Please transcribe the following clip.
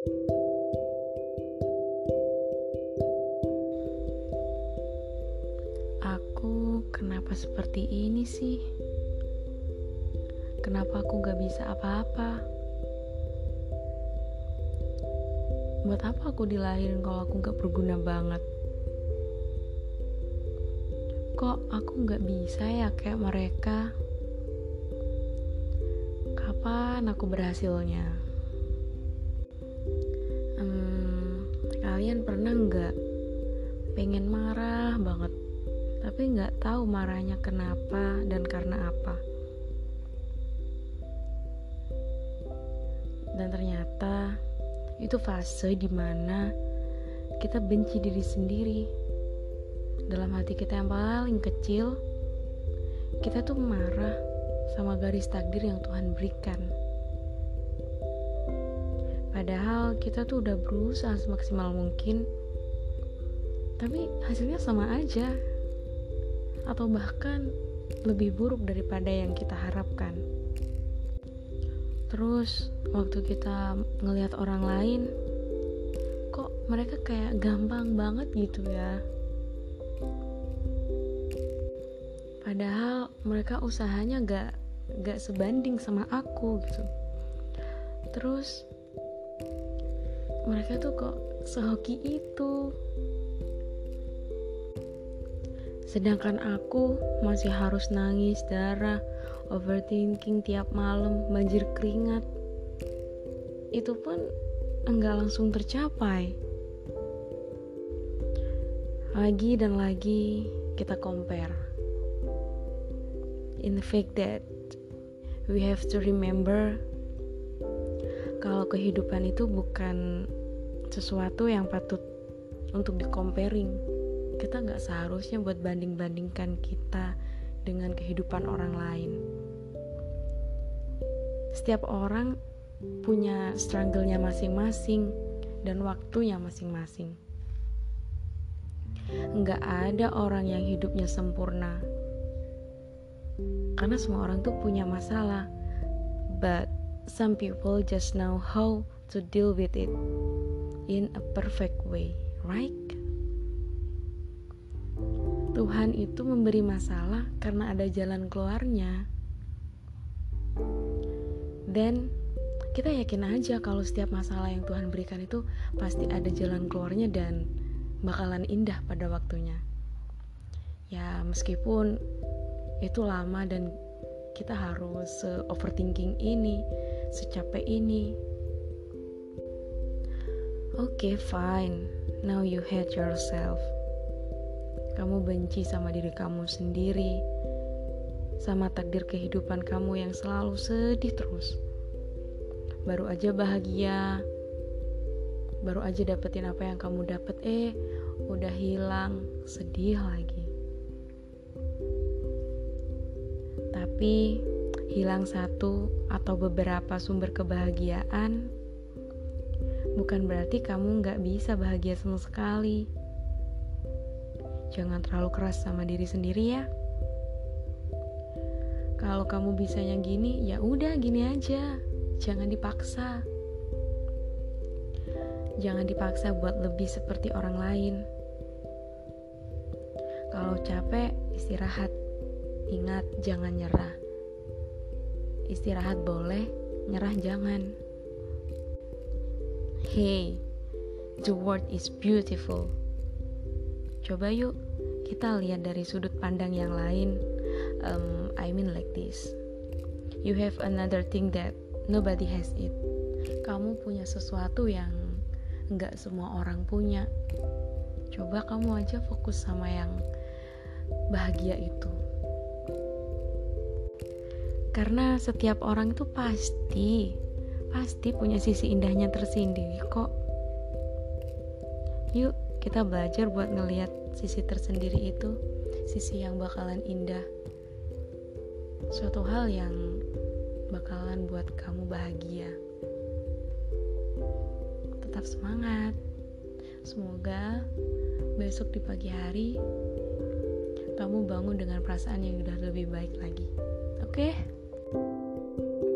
Aku kenapa seperti ini sih? Kenapa aku gak bisa apa-apa? Buat apa aku dilahirin kalau aku gak berguna banget? Kok aku gak bisa ya kayak mereka? Kapan aku berhasilnya? Kalian pernah nggak pengen marah banget tapi nggak tahu marahnya kenapa dan karena apa. Dan ternyata itu fase di mana kita benci diri sendiri. Dalam hati kita yang paling kecil, kita tuh marah sama garis takdir yang Tuhan berikan. Padahal kita tuh udah berusaha semaksimal mungkin, tapi hasilnya sama aja atau bahkan lebih buruk daripada yang kita harapkan. Terus waktu kita ngelihat orang lain, kok mereka kayak gampang banget gitu ya. Padahal mereka usahanya gak gak sebanding sama aku gitu. Terus mereka tuh kok sehoki itu Sedangkan aku masih harus nangis darah, overthinking tiap malam, banjir keringat. Itu pun enggak langsung tercapai. Lagi dan lagi kita compare. In the fact that we have to remember kalau kehidupan itu bukan sesuatu yang patut untuk di comparing kita nggak seharusnya buat banding-bandingkan kita dengan kehidupan orang lain. Setiap orang punya struggle-nya masing-masing dan waktunya masing-masing. Nggak ada orang yang hidupnya sempurna. Karena semua orang tuh punya masalah. But some people just know how to deal with it in a perfect way, right? Tuhan itu memberi masalah karena ada jalan keluarnya. Dan kita yakin aja kalau setiap masalah yang Tuhan berikan itu pasti ada jalan keluarnya dan bakalan indah pada waktunya. Ya, meskipun itu lama dan kita harus se-overthinking ini, secapek ini. Oke, okay, fine. Now you hate yourself kamu benci sama diri kamu sendiri, sama takdir kehidupan kamu yang selalu sedih terus. Baru aja bahagia, baru aja dapetin apa yang kamu dapet, eh udah hilang, sedih lagi. Tapi hilang satu atau beberapa sumber kebahagiaan bukan berarti kamu nggak bisa bahagia sama sekali. Jangan terlalu keras sama diri sendiri ya. Kalau kamu bisanya gini, ya udah gini aja. Jangan dipaksa. Jangan dipaksa buat lebih seperti orang lain. Kalau capek, istirahat. Ingat, jangan nyerah. Istirahat boleh, nyerah jangan. Hey, the world is beautiful. Coba yuk kita lihat dari sudut pandang yang lain. Um, I mean like this. You have another thing that nobody has it. Kamu punya sesuatu yang nggak semua orang punya. Coba kamu aja fokus sama yang bahagia itu. Karena setiap orang itu pasti pasti punya sisi indahnya tersendiri kok. Yuk, kita belajar buat ngelihat sisi tersendiri itu sisi yang bakalan indah suatu hal yang bakalan buat kamu bahagia tetap semangat semoga besok di pagi hari kamu bangun dengan perasaan yang udah lebih baik lagi oke okay? thank you